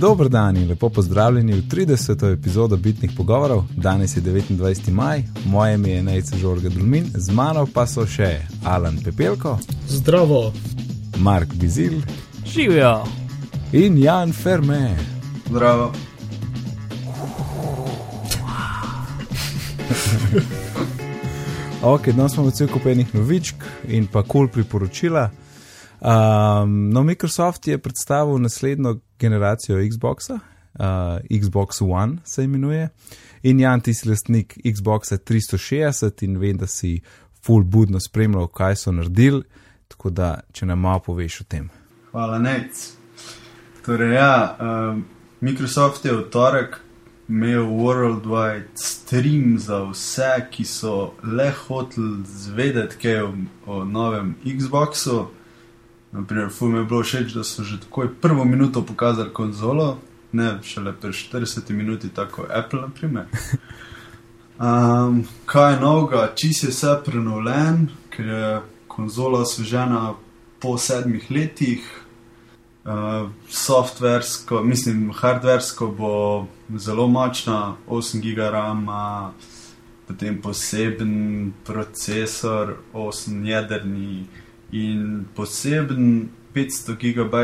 Dobro dan in lepo pozdravljeni v 30. epizodo Bitnih pogovorov. Danes je 29. maj, moje ime je Nejce Žorga Dulmin, z mano pa so še Alan Pepelko, Zdravo. Mark Bizil Živijo. in Jan Ferme. Zdravo. Ok, danes smo v cel kup enih novičk in pa kul cool priporočila. Um, no, Microsoft je predstavil naslednjo generacijo Xboxa, uh, Xbox One se imenuje. In Jan, ti si lastnik Xboxa 360 in vem, da si full budno spremljal, kaj so naredili. Tako da, če nam malo poveš o tem. Hvala, Nec. Torej, ja, um, Microsoft je v torek imel worldwide stream za vse, ki so le hoteli zvedeti kaj o, o novem Xboxu. Naprimer, fum je bilo všeč, da so že takoj prvo minuto pokazali konzolo, ne šele pri 40 minuti, tako Apple. naprimer. Um, kaj je novega, čist je vse prenovljen, ker je konzola osvežena po sedmih letih. Uh, softversko, mislim, hardversko bo zelo močna, 8 GB, potem poseben procesor, 8 jedrni in poseben 500 GB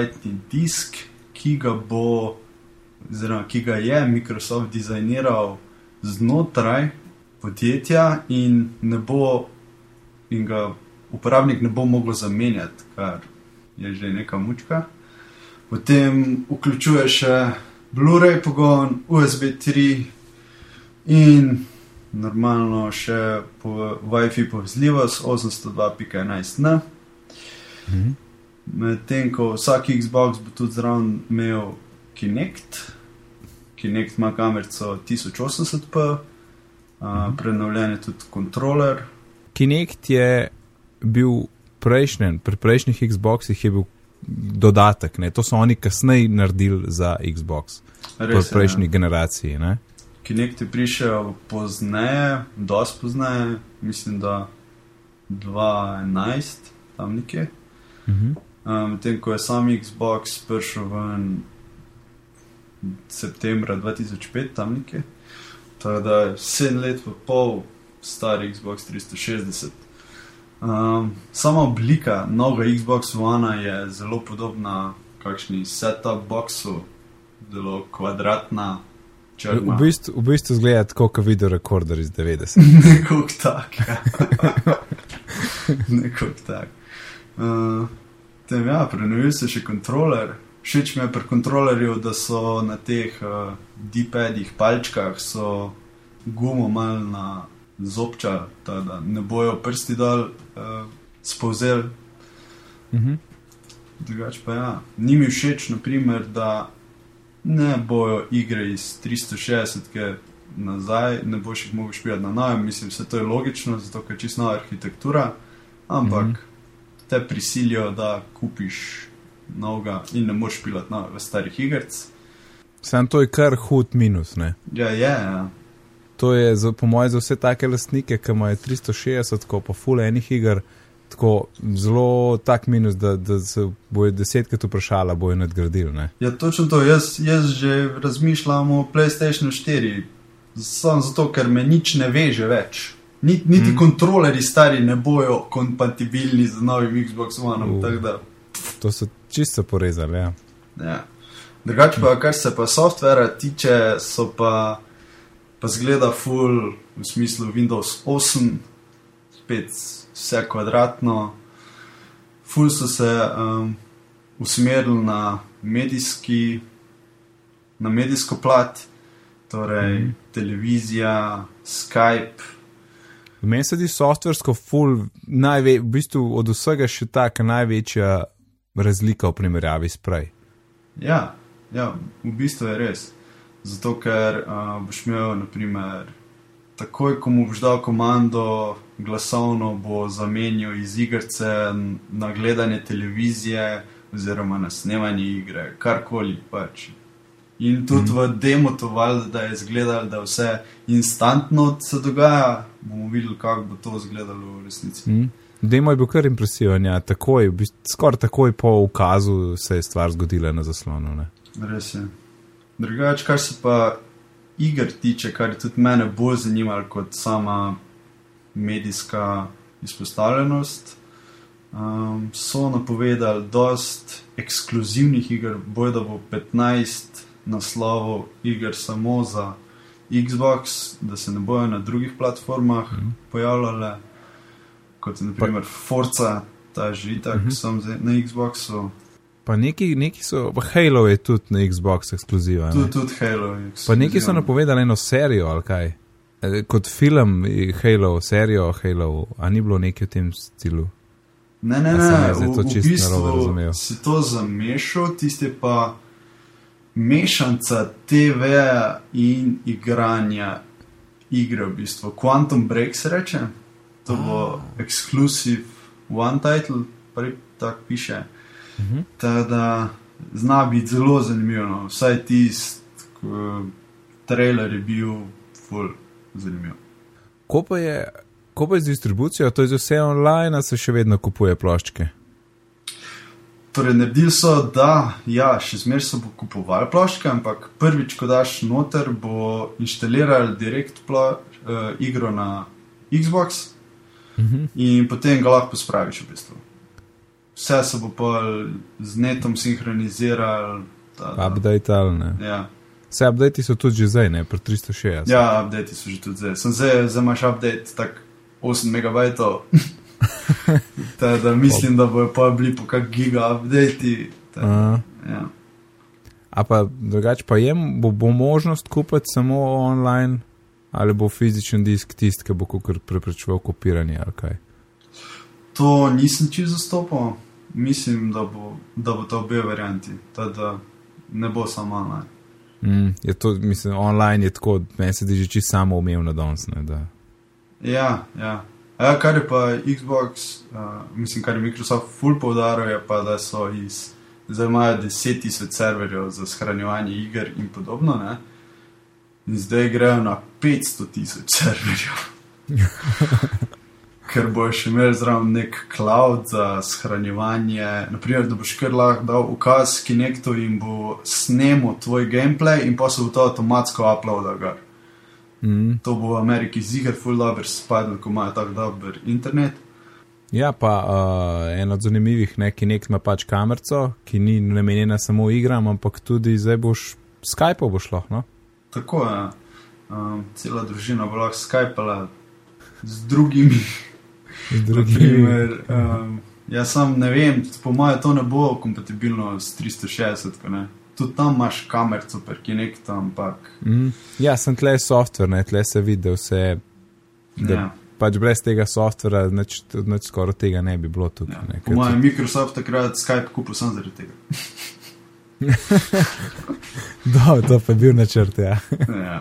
disk, ki ga bo, oziroma ki ga je Microsoft dizajniral znotraj podjetja in ne bo, in ga uporabnik ne bo mogel zamenjati, kar je že neka mučka. Potem vključuje še Blu-ray pogon, USB 3 in normalno še po WiFi povezljivost 802.11n. Mhm. Medtem ko vsak Xbox bo tudi zraven imel Kinect, Kinect ima kamerico 1080p, uh, prenovljen je tudi kontroler. Kinect je bil prejšnji, pri prejšnjih Xboxih je bil dodatek, ne? to so oni kasneje naredili za Xbox, pri je, prejšnji ja. generaciji. Ne? Kinect je prišel pozneje, dosti pozneje, mislim, da 2011, tam nekje. Mhm. Medtem um, ko je sam Xbox prišel ven septembra 2005, tam nekje. Tako da je 7 let pa pol star Xbox 360. Um, sama oblika novega Xbox One je zelo podobna kakšni setup boxu, zelo kvadratna, V črna. bistvu, v bistvu zgleda tako, kot video rekorder iz 90. Nekog tak. Ja. Nekog tak. Uh, tem ja, prenovil se še kontroler. Všeč mi je pri kontrolerju, da so na teh uh, D-padih, palčkah, so gumo mal na zobča, tako da ne bojo prsti dol uh, spovzel. Mhm. Drugač pa ja, ni mi všeč, naprimer, da ne bojo igre iz 360 -ke nazaj, ne boš jih mogel špijati na novem. Mislim, vse to je logično, zato ker je čisto nova arhitektura, ampak Mhm. -hmm. Te prisilijo, da kupiš novega in ne moreš špijati na starih igrc. Sam to je kar hud minus. Ne? Ja, je, ja. To je za, po mojem za vse take lastnike, ki imajo 360, ko pa full enih iger, tako zelo tak minus, da, da se bojo desetkrat vprašala, bojo nadgradili. Ne? Ja, točno to. Jaz, jaz že razmišljam o PlayStation 4, samo zato, ker me nič ne veže več. Nit, niti Mhm. mm. kontrolerji stari ne bojo kompatibilni z novim Xbox One. Uh. To so čisto porezali. Ja. Ja. Drugače pa, kar se pa softvera tiče, so pa, pa zgleda full v smislu Windows 8, spet vse kvadratno. Full so se um, usmerili na medijski, na medijsko plat, torej mm. televizija, Skype. Meni se zdi softversko full, najve, v bistvu od vsega še taka največja razlika v primerjavi s prej. Ja, ja, v bistvu je res. Zato, ker uh, boš imel, naprimer, takoj, ko mu boš dal komando, glasovno bo zamenjal iz igrice na gledanje televizije, oziroma na snemanje igre, karkoli pač. In tudi mm. v demotu, valjda, da je izgledalo, da vse instantno se dogaja, bomo videli, kako bo to izgledalo v resnici. Mm. Demo je bil kar impresiven, ja, takoj, v bistvu, skoraj takoj po ukazu se je stvar zgodila na zaslonu. Ne? Res je. Drugač, kar se pa iger tiče, kar je tudi mene bolj zanimalo kot sama medijska izpostavljenost, um, so napovedali dost ekskluzivnih iger, boj da bo 15 naslovov iger samo za Xbox, da se ne bojo na drugih platformah mm. pojavljale, kot je naprimer pa, Forza, ta že itak, mm -hmm. sem zdaj na Xboxu. Pa neki, neki so, pa Halo je tudi na Xbox ekskluziva. Tudi, tudi Halo je. Pa neki so napovedali eno serijo ali kaj. E, kot film Halo, serijo Halo, a ni bilo nekaj v tem stilu. Ne, ne, ne, v, v bistvu si to zamešal, tiste pa mešanca TV-ja in igranja igre, v bistvu. Quantum Break se reče, to bo oh. exclusive one title, prej tako piše. Uh mhm. -huh. Teda zna biti zelo zanimivo, no. vsaj tisti trailer je bil full zanimiv. Ko pa je. Ko pa je z distribucijo, to je vse online, se še vedno kupuje ploščke. Torej, naredili so, da ja, še zmeraj so kupovali ploščke, ampak prvič, ko daš noter, bo inštaliral direkt plo, uh, igro na Xbox mhm. in potem ga lahko spraviš v bistvu. Vse se bo pa z netom sinhroniziral. Update ali ne. Ja. Vse update so tudi že zdaj, ne, pri 360. Ja, update so že tudi zdaj. Sem zdaj, zdaj imaš update tak 8 megabajtov. da mislim, da bojo pa bili po kak giga update. Ja. A pa drugače pa je, bo, bo možnost kupiti samo online ali bo fizičen disk tisti, ki bo preprečeval kopiranje ali kaj? To nisem čisto zastopal. Mislim, da bo, da bo to obe varianti, da ne bo samo online. Mm, je to, mislim, online je tako, meni se zdi že čisto samo umevno danes. Ja, ja. Ja, kar je pa Xbox, uh, mislim, kar je Microsoft full poudaril, je pa, da so iz, zdaj imajo 10.000 serverjev za shranjevanje iger in podobno, ne? in zdaj grejo na 500.000 serverjev. Ker boš še imel zraven nek cloud za shranjevanje, naprimer, da boš kar lahko dal ukaz, ki nekdo jim bo snemal tvoj gameplay in pa se bo to avtomatsko uploadal. Mm. To bo v Ameriki zigar, full dobro spadlo, ko imajo tako dober internet. Ja, pa uh, en od zanimivih, neki nek ima pač kamerco, ki ni namenjena samo igram, ampak tudi zdaj boš Skype bo šlo. No? Tako je. Ja. Um, cela družina bo lahko Skypala z drugimi. z drugimi. Naprimer, um, jaz sam ne vem, po mojem, to ne bo kompatibilno s 360 tudi tam imaš kamer, super, ki je nek tam. Ampak... Mm. Ja, sem tle softver, ne tle se vidi, da vse. Da ja. Pač brez tega softvera, neč skoraj tega ne bi bilo tukaj. Ja. Po mojem, Microsoft takrat Skype kupil sem zaradi tega. Do, to pa je bil načrt, ja. ja.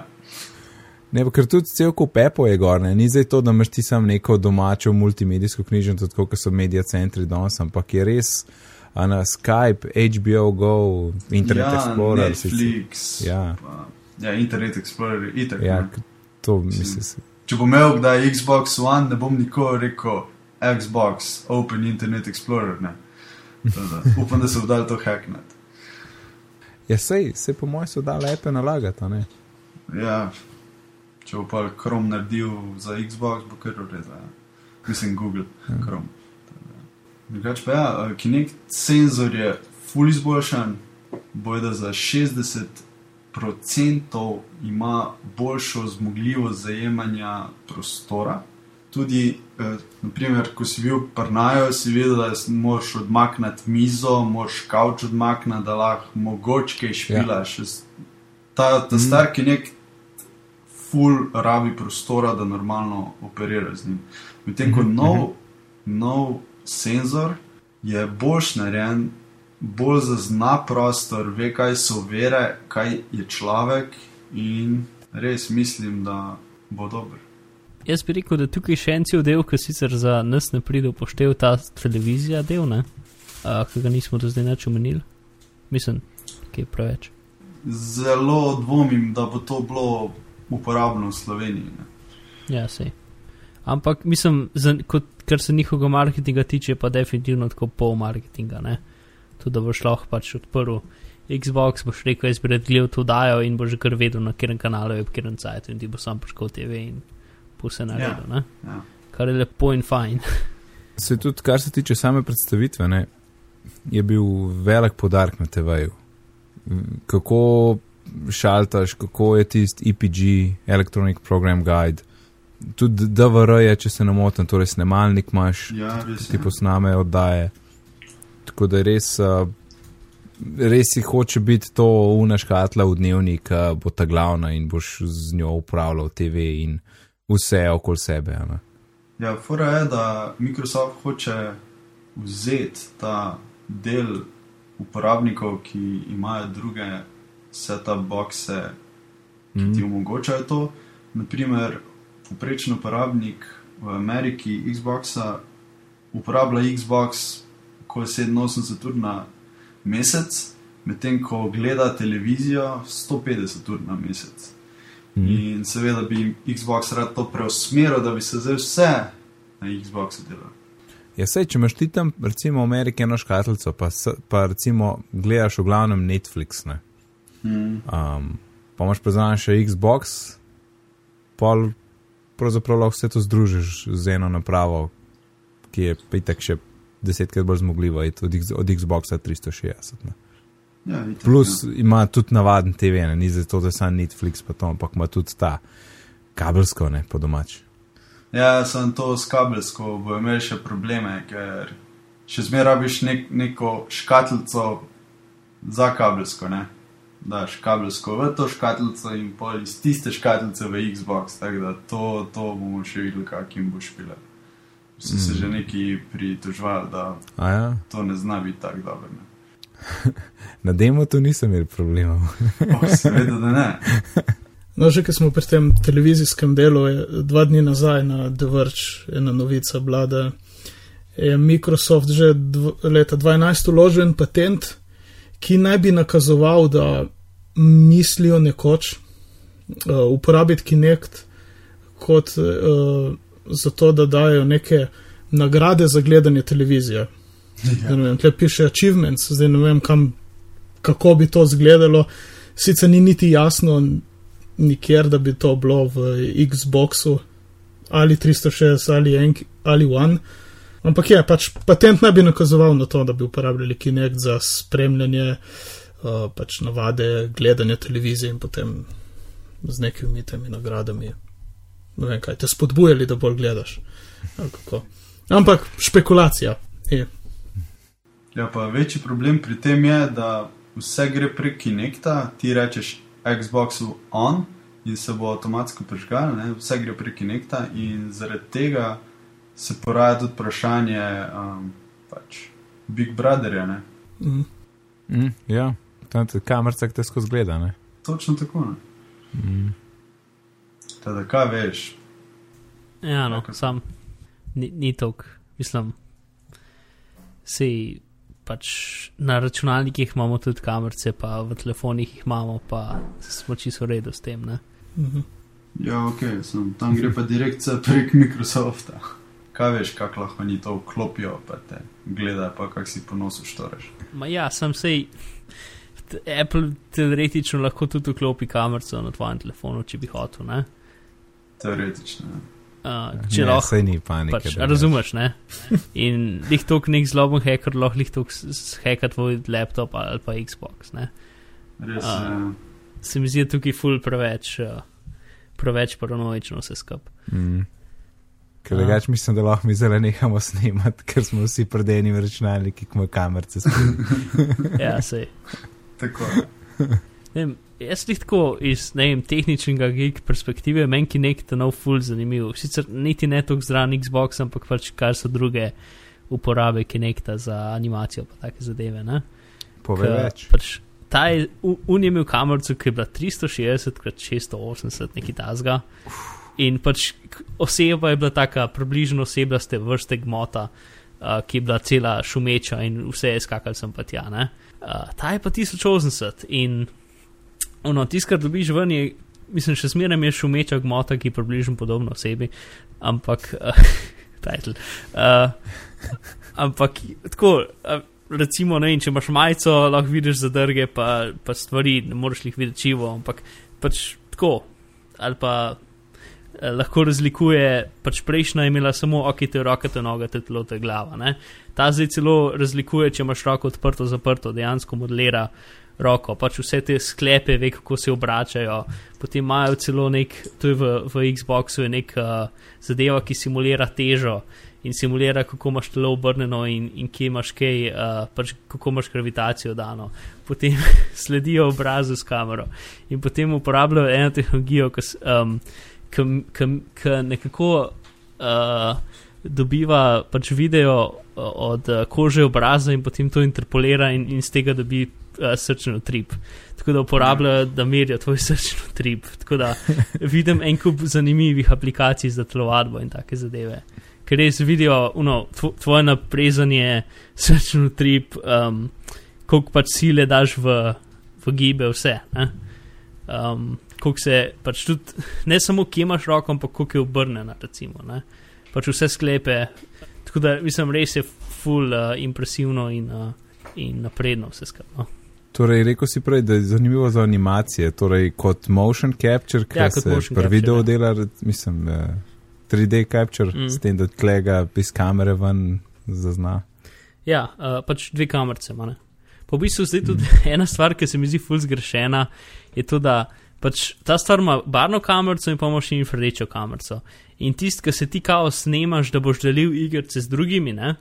Ne, ker tudi cel kup Apple je gor, ne? ni zdaj to, da imaš ti sam neko domačo multimedijsko knjižnico, tako kot so medija centri danes, ampak je res na Skype, HBO Go, Internet ja, Explorer. Netflix. Ja. ja, Internet Explorer, itak. Ja, to mislim. Če bom imel kdaj Xbox One, ne bom nikoli rekel Xbox, Open Internet Explorer. Tada, upam, da se bo dal to hacknet. Ja, sej, se po mojem so dal lepe nalagati, ne? Ja, če bo pa Chrome naredil za Xbox, bo kar ureda. Mislim, Google, ja. Chrome. Drugač pa ja, ki nek senzor je full izboljšan, bojo da za 60% ima boljšo zmogljivost zajemanja prostora. Tudi, eh, naprimer, ko si bil prnajo, si videl, da moraš odmakniti mizo, moraš kavč odmakniti, da lahko mogoče špilaš. Ja. Ta, ta mm. star, ki nek full rabi prostora, da normalno operira z njim. Medtem ko -hmm. nov, nov senzor je boljš narejen, bolj zazna prostor, ve, kaj so vere, kaj je človek in res mislim, da bo dober. Jaz bi rekel, da tukaj še en cel del, ki sicer za nas ne pride upoštev ta televizija del, ne? Uh, ki ga nismo do zdaj več omenili. Mislim, ki je preveč. Zelo dvomim, da bo to bilo uporabno v Sloveniji. Ne? Ja, sej. Ampak mislim, za, kot, kar se njihovega marketinga tiče, pa definitivno tako pol marketinga. Tudi da boš lahko pač odprl Xbox, boš rekel, jaz bi rad gledal to dajo in boš že kar vedel, na katerem kanalu je, v katerem cajtu in ti bo sam prišel TV in vse naredil. Ja. Ja. Kar je lepo in fajn. Se tudi, kar se tiče same predstavitve, ne, je bil velik podarek na TV-ju. Kako šaltaš, kako je tisti EPG, Electronic Program Guide. Tudi DVR je, če se ne motim, torej snemalnik imaš, Ja, res je. posname oddaje. Tako da res, uh, res si hoče biti to unaškatla v dnevnik, uh, bo ta glavna in boš z njo upravljal TV in vse okoli sebe. ne. Ja, fora je, da Microsoft hoče vzeti ta del uporabnikov, ki imajo druge setup boxe, ki ti omogočajo to. Naprimer, poprečen uporabnik v Ameriki Xboxa uporablja Xbox okoli 87 ur na mesec, medtem ko gleda televizijo 150 ur na mesec. Mhm. In seveda bi Xbox rad to preusmeril, da bi se zdaj vse na Xboxu delalo. Ja, sej, če imaš ti tam, recimo, v Ameriki eno škatlico, pa, pa recimo gledaš v glavnem Netflix, ne. Mm. Um, pa imaš pa zraven še Xbox, pol pravzaprav lahko vse to združiš z eno napravo, ki je pa itak še desetkrat bolj zmogljiva od, od Xboxa 360. Ne. Ja, itak, Plus ima tudi navaden TV, ne, ni zato, da sam Netflix, pa to, ampak ima tudi ta kabelsko, ne, po domač. Ja, sem to s kabelsko, bo imel še probleme, ker še zmeraj rabiš nek, neko škatlico za kabelsko, ne. Daš kabelsko v to škatlico in pol iz tiste škatlice v Xbox, tako da to, to bomo še videli, kakim bo špile. Vsi se Mm. že neki pritožvali, da A ja, to ne zna biti tako dobro. ne. na demo tu nisem imel problemov. Oh, seveda, da ne. No, že ko smo pri tem televizijskem delu, je dva dni nazaj na The Verge ena novica bila, da je Microsoft že dv leta 2012 uložil en patent, ki naj bi nakazoval, da mislijo nekoč uh, uporabiti Kinect kot uh, zato, da dajo neke nagrade za gledanje televizije. Ja. Ne vem, tle piše achievements, zdaj ne vem, kam, kako bi to izgledalo. Sicer ni niti jasno, nikjer, da bi to bilo v Xboxu ali 360 ali, en, ali One. Ampak je, pač patent naj bi nakazoval na to, da bi uporabljali Kinect za spremljanje uh, pač navade gledanja televizije in potem z nekimi temi nagradami. Ne vem kaj, te spodbujali, da bolj gledaš. ali kako. Ampak špekulacija. Je. Ja, pa večji problem pri tem je, da vse gre prek Kinecta, ti rečeš Xboxu on in se bo avtomatsko prižgal, ne? vse gre prek Kinecta in zaradi tega se poraja tudi vprašanje um, pač Big Brotherja. Ne? Mm. Mm, ja, tam te kamerca, ki te skozi gleda, ne. Točno tako. Ne? Mm. Teda, kaj veš? Ja, no, Tako. sam ni, ni tok, mislim, sej pač na računalnikih imamo tudi kamerce, pa v telefonih jih imamo, pa smo čisto v redu s tem, ne. Mhm. Ja, ok, sem, tam gre pa direkcija prek Microsofta. Kaj veš, kako lahko oni to vklopijo, pa te gledajo, pa kak si ponosu štoreš. Ma ja, sem sej. Apple teoretično lahko tudi vklopi kamerco na tvojem telefonu, če bi hotel. Ne? Teoretično. Uh, če ne, lahko saj ni panike. Pač, razumeš, ne? In lih tok nek zloben hacker lahko lih tok heka tvoj laptop ali pa Xbox, ne? Res je. Se mi zdi tukaj ful preveč, uh, preveč paranoično vse skup. Mm. Ker drugač mislim, da lahko mi zdaj nehamo snemati, ker smo vsi pred enim računalnikom, ki ima kamerce. spredaj. Ja, sej. Tako. Vem, Jaz jih tako iz vem, tehničnega geek perspektive, meni ki nek ta nov ful zanimiv. Sicer niti ne toliko zraven Xbox, ampak pač kar so druge uporabe Kinecta za animacijo pa take zadeve. Ne? Pove Ke več. Pač, ta je, u- un je imel kamerico, ki je bila 360 x 680, nekaj tasga. In pač k- oseba je bila taka, približno oseba ste vrste gmota, uh, ki je bila cela šumeča in vse je skakal sem pa tja. ne. Uh, ta je pa 1080 in ono, tisto, kar dobiš ven, je, mislim, še zmeraj je šumeča gmota, ki je približno podobna osebi, ampak, uh, title. Uh, ampak tako, uh, recimo, ne če imaš majico, lahko vidiš zadrge, pa, pa stvari, ne moreš jih videti čivo, ampak pač tako. Ali pa eh, lahko razlikuje, pač prejšnja je imela samo oči, te roke, te noge, te telo, te glava. Ne? Ta zdaj celo razlikuje, če imaš roko odprto, zaprto, dejansko modelira roko, pač vse te sklepe, ve, kako se obračajo. Potem imajo celo nek, to je v, v Xboxu, je nek uh, zadeva, ki simulira težo in simulira, kako imaš telo obrnjeno in, in kje imaš kaj, uh, pač kako imaš gravitacijo dano. Potem sledijo obrazu s kamero in potem uporabljajo eno tehnologijo, ki um, nekako uh, dobiva pač video od uh, kože obraza in potem to interpolira in, in z tega dobi uh, srčni utrip. Tako da uporabljajo, da merijo tvoj srčni utrip. Tako da vidim en kup zanimivih aplikacij za telovadbo in take zadeve ker res vidijo uno, tvoje naprezanje, srčni trip, um, koliko pač sile daš v, v gibe, vse. Um, koliko se pač tudi, ne samo kje imaš roko, ampak koliko je obrnjena, recimo. Ne? Pač vse sklepe. Tako da mislim, res je full uh, impresivno in, uh, in napredno vse skupaj. No? Torej, rekel si prej, da je zanimivo za animacije, torej kot motion capture, ki ja, se pri videu ja. dela, mislim. Uh, 3D capture, mm. s tem, da tlega iz kamere ven zazna. Ja, uh, pač dve kamerce ima. Po bistvu zdaj tudi mm. ena stvar, ki se mi zdi ful zgrešena, je to, da pač ta stvar ima barno kamerco in pa imaš še infrardečo kamerco. In tisti, ki se ti kao snemaš, da boš delil igrice z drugimi, ne?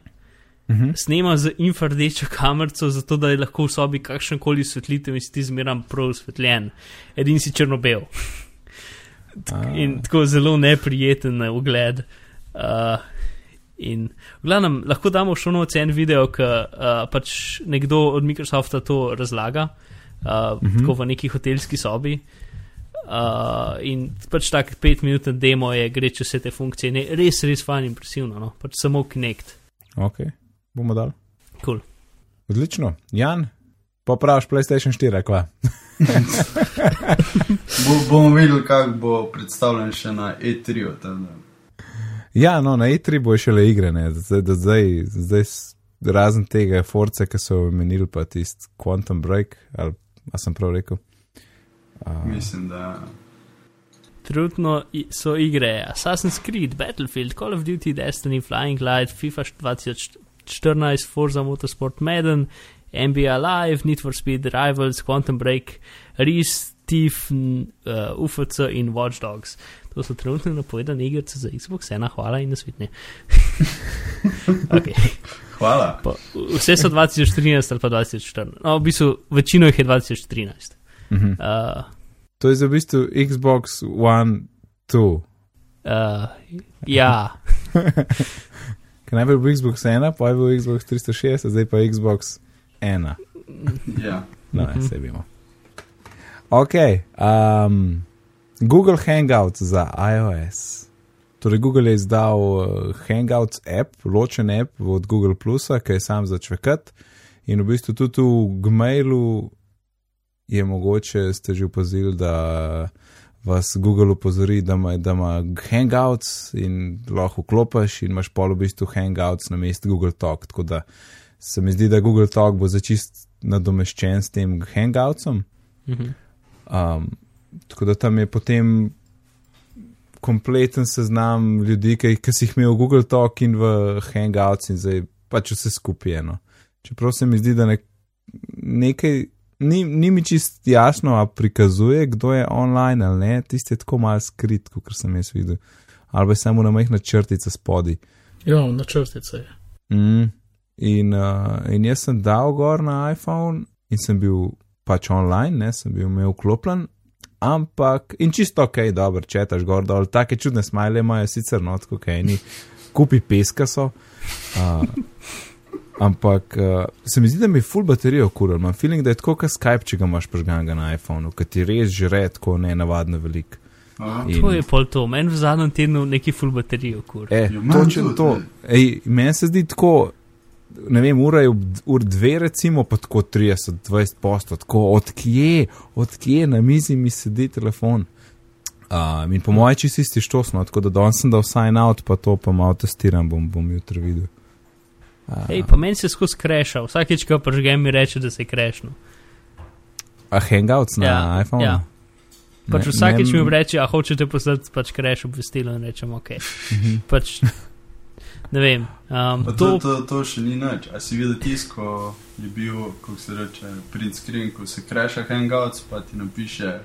Mm -hmm. Snema z infrardečo kamerco, zato da je lahko v sobi kakšen koli svetlitev in si ti zmeram prav osvetljen. Edini si črno-bel. in tako zelo neprijeten ugled. Uh, in, v glavnem, lahko damo še eno cen video, ki uh, pač nekdo od Microsofta to razlaga, uh, uh -huh. tako v neki hotelski sobi. Uh, in pač tak pet minut demo je, gre čez vse te funkcije, ne, res, res fajn, impresivno, no? pač samo Kinect. Ok, bomo dal. Cool. Odlično, Jan, popraviš PlayStation 4, kva. bo, bomo videli, kako bo predstavljen še na E3. Ja, no, na E3 bo še le igre, zdaj, zdaj, zdaj razen tega Force, ki so omenili, pa tisti Quantum Break, ali sem prav rekel. Uh, Mislim, da. Trenutno so igre Assassin's Creed, Battlefield, Call of Duty, Destiny, Flying Light, FIFA 2014, Forza Motorsport, Madden, NBA Live, Need for Speed, Rivals, Quantum Break, Reese, Thief, uh, UFC in Watch Dogs. To so trenutno napovedane igrice za Xbox, ena hvala in nasvitne. okay. Hvala. Pa, vse so 2013 ali pa 2014. No, v bistvu večino jih je 2013. Uh -huh. uh, to je za v bistvu Xbox One 2. Uh, ja. Kaj najprej bil Xbox 1, pa je bil Xbox 360, zdaj pa Xbox ena. Ja. No, ne, se vemo. Ok, um, Google Hangouts za iOS. Torej, Google je izdal uh, Hangouts app, ločen app od Google Plus, ki je sam začvekat. In v bistvu tudi v Gmailu je mogoče, ste že opazili, da vas Google upozori, da ima, da ima Hangouts in lahko vklopiš in imaš pol v bistvu Hangouts na mestu Google Talk. Tako da se mi zdi, da Google Talk bo začist nadomeščen s tem Hangoutsom. Mhm. Um, tako da tam je potem kompleten seznam ljudi, ki, ki si jih imel v Google Talk in v Hangouts in zdaj pač vse skupaj eno. Čeprav se mi zdi, da ne, nekaj, ni, ni mi čist jasno, a prikazuje, kdo je online ali ne, tisti je tako mal skrit, kot sem jaz videl. Ali pa samo na majhna črtica spodi. Ja, na črtica je. Mm. In, uh, in jaz sem dal gor na iPhone in sem bil pač online, ne, sem bil imel vklopljen, ampak in čisto ok, dobro, četaš gor dol, take čudne smile imajo sicer not, kot okay, ni, kupi peska so. Uh, ampak uh, se mi zdi, da mi je full baterijo kuril, imam feeling, da je tako kot Skype, če ga imaš pržganga na iPhonu, ki ti res žre tako nenavadno velik. In... To je pol to, meni v zadnjem tednu neki full baterijo kuril. E, ja, točno to. Meni se zdi tako ne vem, ura je ur dve, recimo, pa tako 30-20 postov, tako odkje, odkje na mizi mi sedi telefon. Um, in po mojem, če si isti štosno, tako da danes sem dal sign out, pa to pa malo testiram, bom, bom jutri videl. Hej, pa meni se skozi kreša, vsakeč, ko pržgem, mi reče, da se je krešno. a Hangouts na Ja, iPhone? ja. Pač Ne- vsakeč ne- mi reče, a hočete poslati pač kreš obvestilo in rečem, ok. Mhm. Pač, ne vem. Um, to, To, to, to še ni nič. A si videl tisk, ko je bil, kako se reče, print screen, ko se kreša Hangouts, pa ti napiše,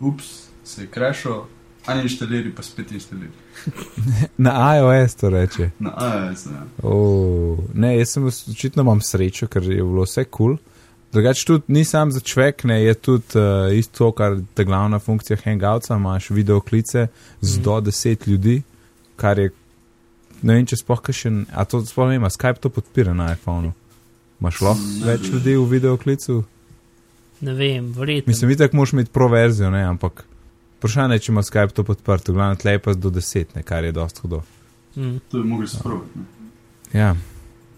ups, se je krešal, a inštaliri, pa spet inštaliri. Na iOS to reče. Na iOS, ne. Oh, ne, jaz sem očitno imam srečo, ker je bilo vse kul. Cool. Drugače tudi ni sam za človek, ne, je tudi uh, isto, kar je glavna funkcija Hangoutsa, imaš video klice z Mhm. do 10 ljudi, kar je, ne vem, če sploh še, a to sploh ne ima, Skype to podpira na iPhonu. Imaš lahko več ljudi v video klicu? ne vem, verjetno. Mislim, vitek moraš imeti pro verzijo, ne, ampak vprašanje je, če ima Skype to podprto, glavno tle je pa do 10, ne, kar je dosti hudo. Mm. To bi mogli sprovati. ne. Ja,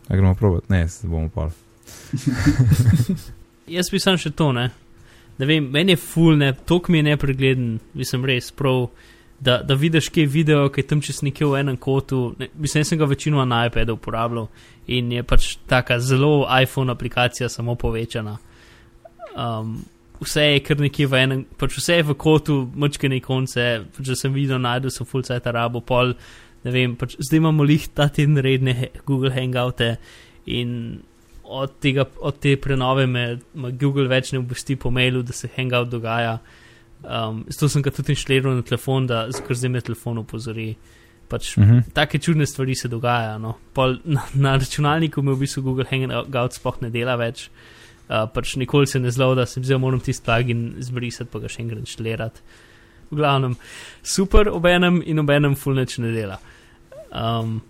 a gremo provat, ne, se bomo pa. Jaz bi sam še to, ne. Ne vem, meni je full, ne, tok mi je nepregleden, mislim res prav, da, da vidiš, kje je video, ki je tam čez nekje v enem kotu. Ne, mislim, jaz sem ga večinoma na iPadu uporabljal in je pač taka zelo iPhone aplikacija, samo povečana. Um, vse je kar nekje v enem, pač vse je v kotu, mačkene konce, pač, da sem videl, najdel sem full site rabo, pol, ne vem, pač zdaj imamo lih ta teden redne Google Hangoute in od, tega, od te prenove me, me Google več ne obvesti po mailu, da se Hangout dogaja. Um, zato sem ga tudi inštaliral na telefon, da zdaj me telefon opozori. Pač, Mhm. Take čudne stvari se dogajajo. No. Pol, na, na računalniku mi v bistvu Google Hangout sploh ne dela več. Uh, pač nikoli se ne zlo, da sem zdaj moram tisti plugin zbrisati, pa ga še enkrat inštalirati. V glavnem, super ob enem in ob enem fulneč ne dela. Um,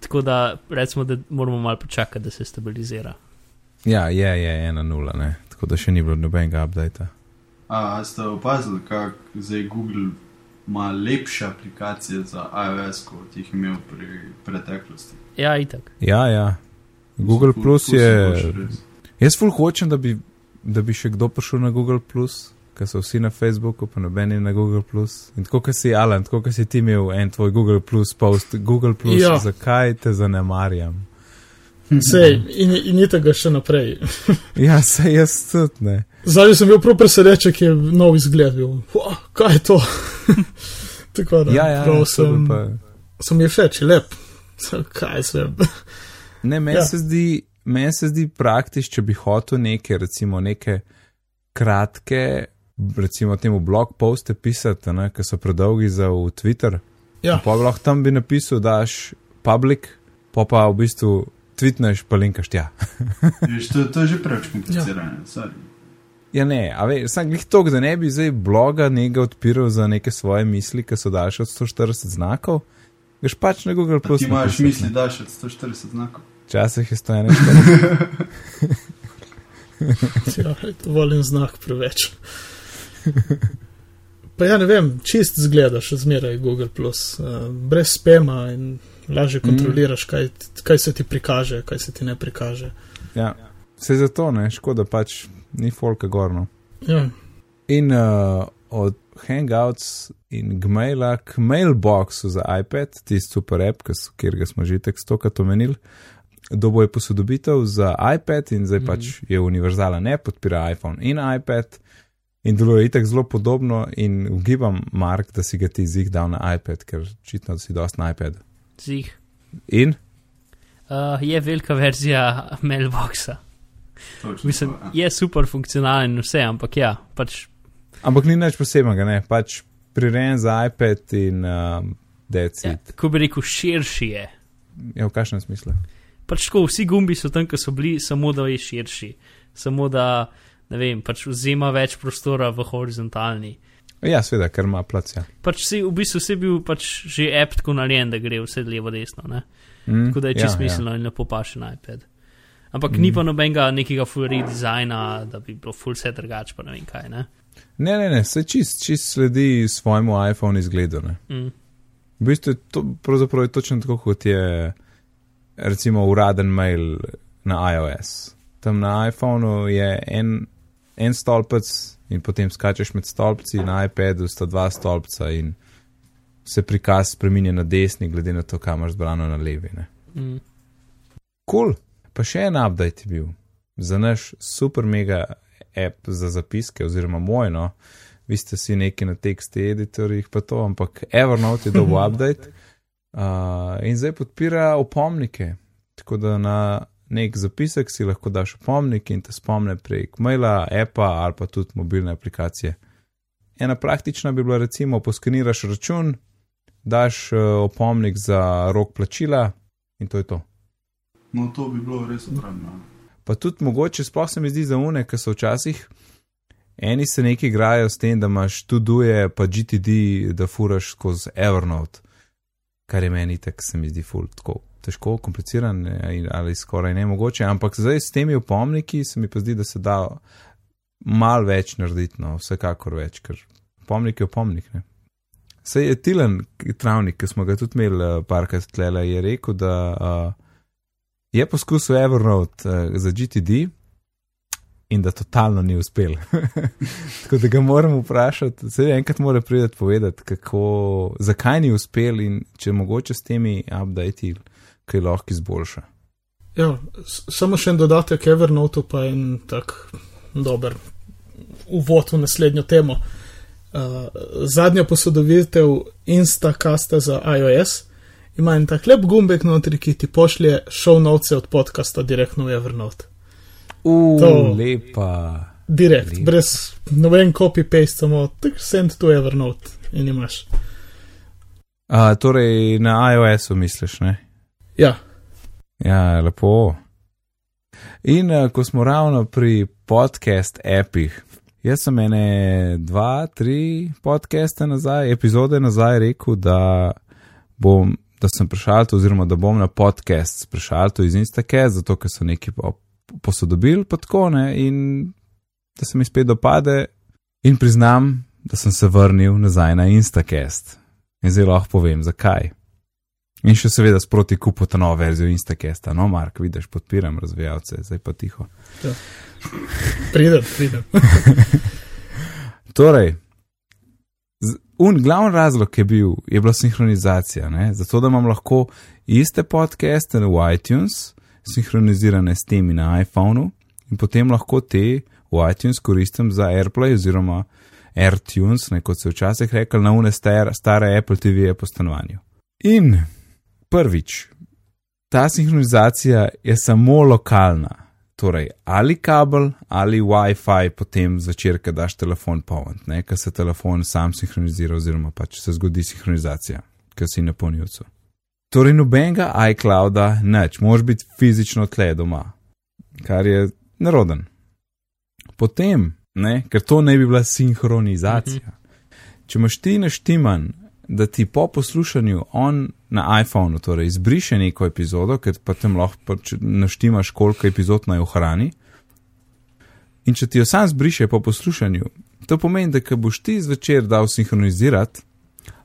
tako da recimo, da moramo malo počakati, da se stabilizira. Ja, je, je, ena nula, ne. Tako da še ni bilo nobenega updata. A, a ste opazili, kako zdaj Google ima lepše aplikacije za iOS, kot jih je imel pri preteklosti? Ja, itak. Ja, ja. Google Plus si boš je. Jaz ful hočem, da bi, da bi še kdo prišel na Google Plus, ker so vsi na Facebooku, pa nobeni na Google Plus. In tako, kot si Alan, tako, kot si ti imel en tvoj Google Plus post, Google Plus, Ja. zakaj te zanemarjam? Sej, in, in ni tega še naprej. Ja, se jaz tudi ne. Zdaj sem bil prav presenečen, ki je nov izgled bil. Wow, kaj je to? Tako da, Ja, ja, prav to sem, pa. sem je je lep. So, Kaj se. Ne, meni Ja. ja. se zdi, meni se zdi praktično, če bi hotel neke, recimo, neke kratke, recimo temu blog poste pisati, ne, ki so predolgi za v Twitter. Ja. Pa bi lahko tam bi napisal, daš public, pa pa v bistvu tweetneš, pa linkaš tja. Veš, to, to je že preveč komplicirano. Ja. Ja, ne, a veš, sem jih to, da ne bi zdaj bloga nekaj odpiral za neke svoje misli, ki so daljše od 140 znakov. Veš pač na Google Plus. Ti imaš misli, ne. da še 140 znakov. Včasih je 141. Ja, volim znak preveč. Pa ja, ne vem, čist zgleda še zmeraj Google, Plus, uh, brez spema in lažje kontroliraš, kaj, kaj se ti prikaže, kaj se ti ne prikaže. Ja, se zato ne, škoda pač ni folka gorno. Ja, In uh, od Hangouts in Gmaila k Mailboxu za iPad, tisti super app, kjer ga smo že tek stokrat omenili, dobo je posodobitev za iPad in zdaj mm -hmm. pač je univerzalen app, podpira iPhone in iPad. In deluje itek zelo podobno, in ugibam, Mark, da si ga ti zig dal na iPad, ker očitno si dost na iPad. Zih. In Uh, je velika verzija mailboxa. Točno Mislim, to, ja. je super funkcionalen in vse, ampak ja, pač Ampak ni nič posebnega, ne, pač prirejen za iPad in um, decid. ja, ko bi rekel, širši je. Ja, v kakšnem smislu? Pač tako, vsi gumbi so tam, ki so bili, samo da je širši, samo da, ne vem, pač vzema več prostora v horizontalni. Ja, seveda, ker ima plac. Ja. Pač si, v bistvu si bil pač že app tako narejen, da gre vse levo, desno. Ne? Mm, Tako da je čisto smiselno in lepo paše na iPad. Ampak mm. ni pa nobenega nekega full redizajna, da bi bilo full set drugače, pa ne vem kaj. Ne? Ne, ne, ne, se čist, čist sledi svojemu iPhone izgledu. Ne. Mm. V bistvu je to pravzaprav je točno tako, kot je recimo uraden mail na iOS. Tam na iPhonu je en, en stolpec in potem skačeš med stolpci, na iPadu sta dva stolpca in se prikaz spremenja na desni, glede na to, kam imaš zbrano na levi. Ne. Mm. Kul, cool. pa še en update je bil za naš super mega app za zapiske, oziroma moj, no, vi ste si neki na teksti editorjih, pa to, ampak Evernote je dobil update uh, in zdaj podpira opomnike. Tako da na nek zapisek si lahko daš opomnik in te spomne prek maila, appa ali pa tudi mobilne aplikacije. Ena praktična bi bila recimo, poskeniraš račun, daš uh, opomnik za rok plačila in to je to. No, to bi bilo res upravljeno. Pa tudi mogoče, sploh se mi zdi za une, ker so včasih eni se neki igrajo s tem, da imaš tu duje, pa GTD, da furaš skozi Evernote, kar je meni tako, se mi zdi ful, tako težko, kompliciran ali skoraj ne mogoče. Ampak zdaj s temi opomniki se mi pa zdi, da se da mal več narediti, no, vsekakor več, ker opomnik je opomnik. Ne? Sej je Tilan, travnik, ki smo ga tudi imeli uh, parkrat tlele, je rekel, da uh, je poskusil Evernote uh, za GTD in da totalno ni uspel. Tako da ga moram vprašati, se enkrat mora priti povedati, kako, zakaj ni uspel in če mogoče s temi updati kaj lahko izboljša. Ja, samo še en dodatek Evernote pa en tak dober uvod v naslednjo temo. Uh, zadnja posodobitev Instacasta za iOS ima en tak lep gumbek notri, ki ti pošlje show notes od podcasta direktno v Evernote. Uf, lepa. Direkt, lepa. brez noben copy-paste, samo send to Evernote in imaš. A, torej na iOS-u misliš, ne? Ja. Ja, lepo. In uh, ko smo ravno pri podcast appih, jaz sem ene dva, tri podcaste nazaj, epizode nazaj rekel, da bom da sem prišel, oziroma da bom na podcast prišel iz Instacast, zato ker so neki posodobili podkone in da se mi spet dopade in priznam, da sem se vrnil nazaj na Instacast. In zelo lahko povem, zakaj. In še seveda sproti kupo ta novo verzijo Instacasta. No, Mark, vidiš, podpiram razvijalce, zdaj pa tiho. Ja. Pridem, pridem. torej, Un glavni razlog je bil, je bila sinhronizacija, ne? zato da imam lahko iste podcaste v iTunes, sinhronizirane s temi na iPhonu in potem lahko te v iTunes koristim za AirPlay oziroma AirTunes, ne, kot se včasih rekel, na une stare, stare Apple TV-je po stanovanju. In prvič, ta sinhronizacija je samo lokalna, torej ali kabel ali WiFi, potem zvečer, ko daš telefon poln, ker se telefon sam sinhronizira, oziroma pač se zgodi sinhronizacija, ker si na polnilcu. Torej, nobenega iClouda, neč, moraš biti fizično tle doma, kar je neroden. Potem, ne, ker to ne bi bila sinhronizacija. Mhm. Če imaš ti naštiman da ti po poslušanju on na iPhonu, torej izbriše neko epizodo, ker pa tam lahko naštimaš, koliko epizod naj ohrani. In če ti jo sam zbriše po poslušanju, to pomeni, da ko boš ti zvečer dal sinhronizirati,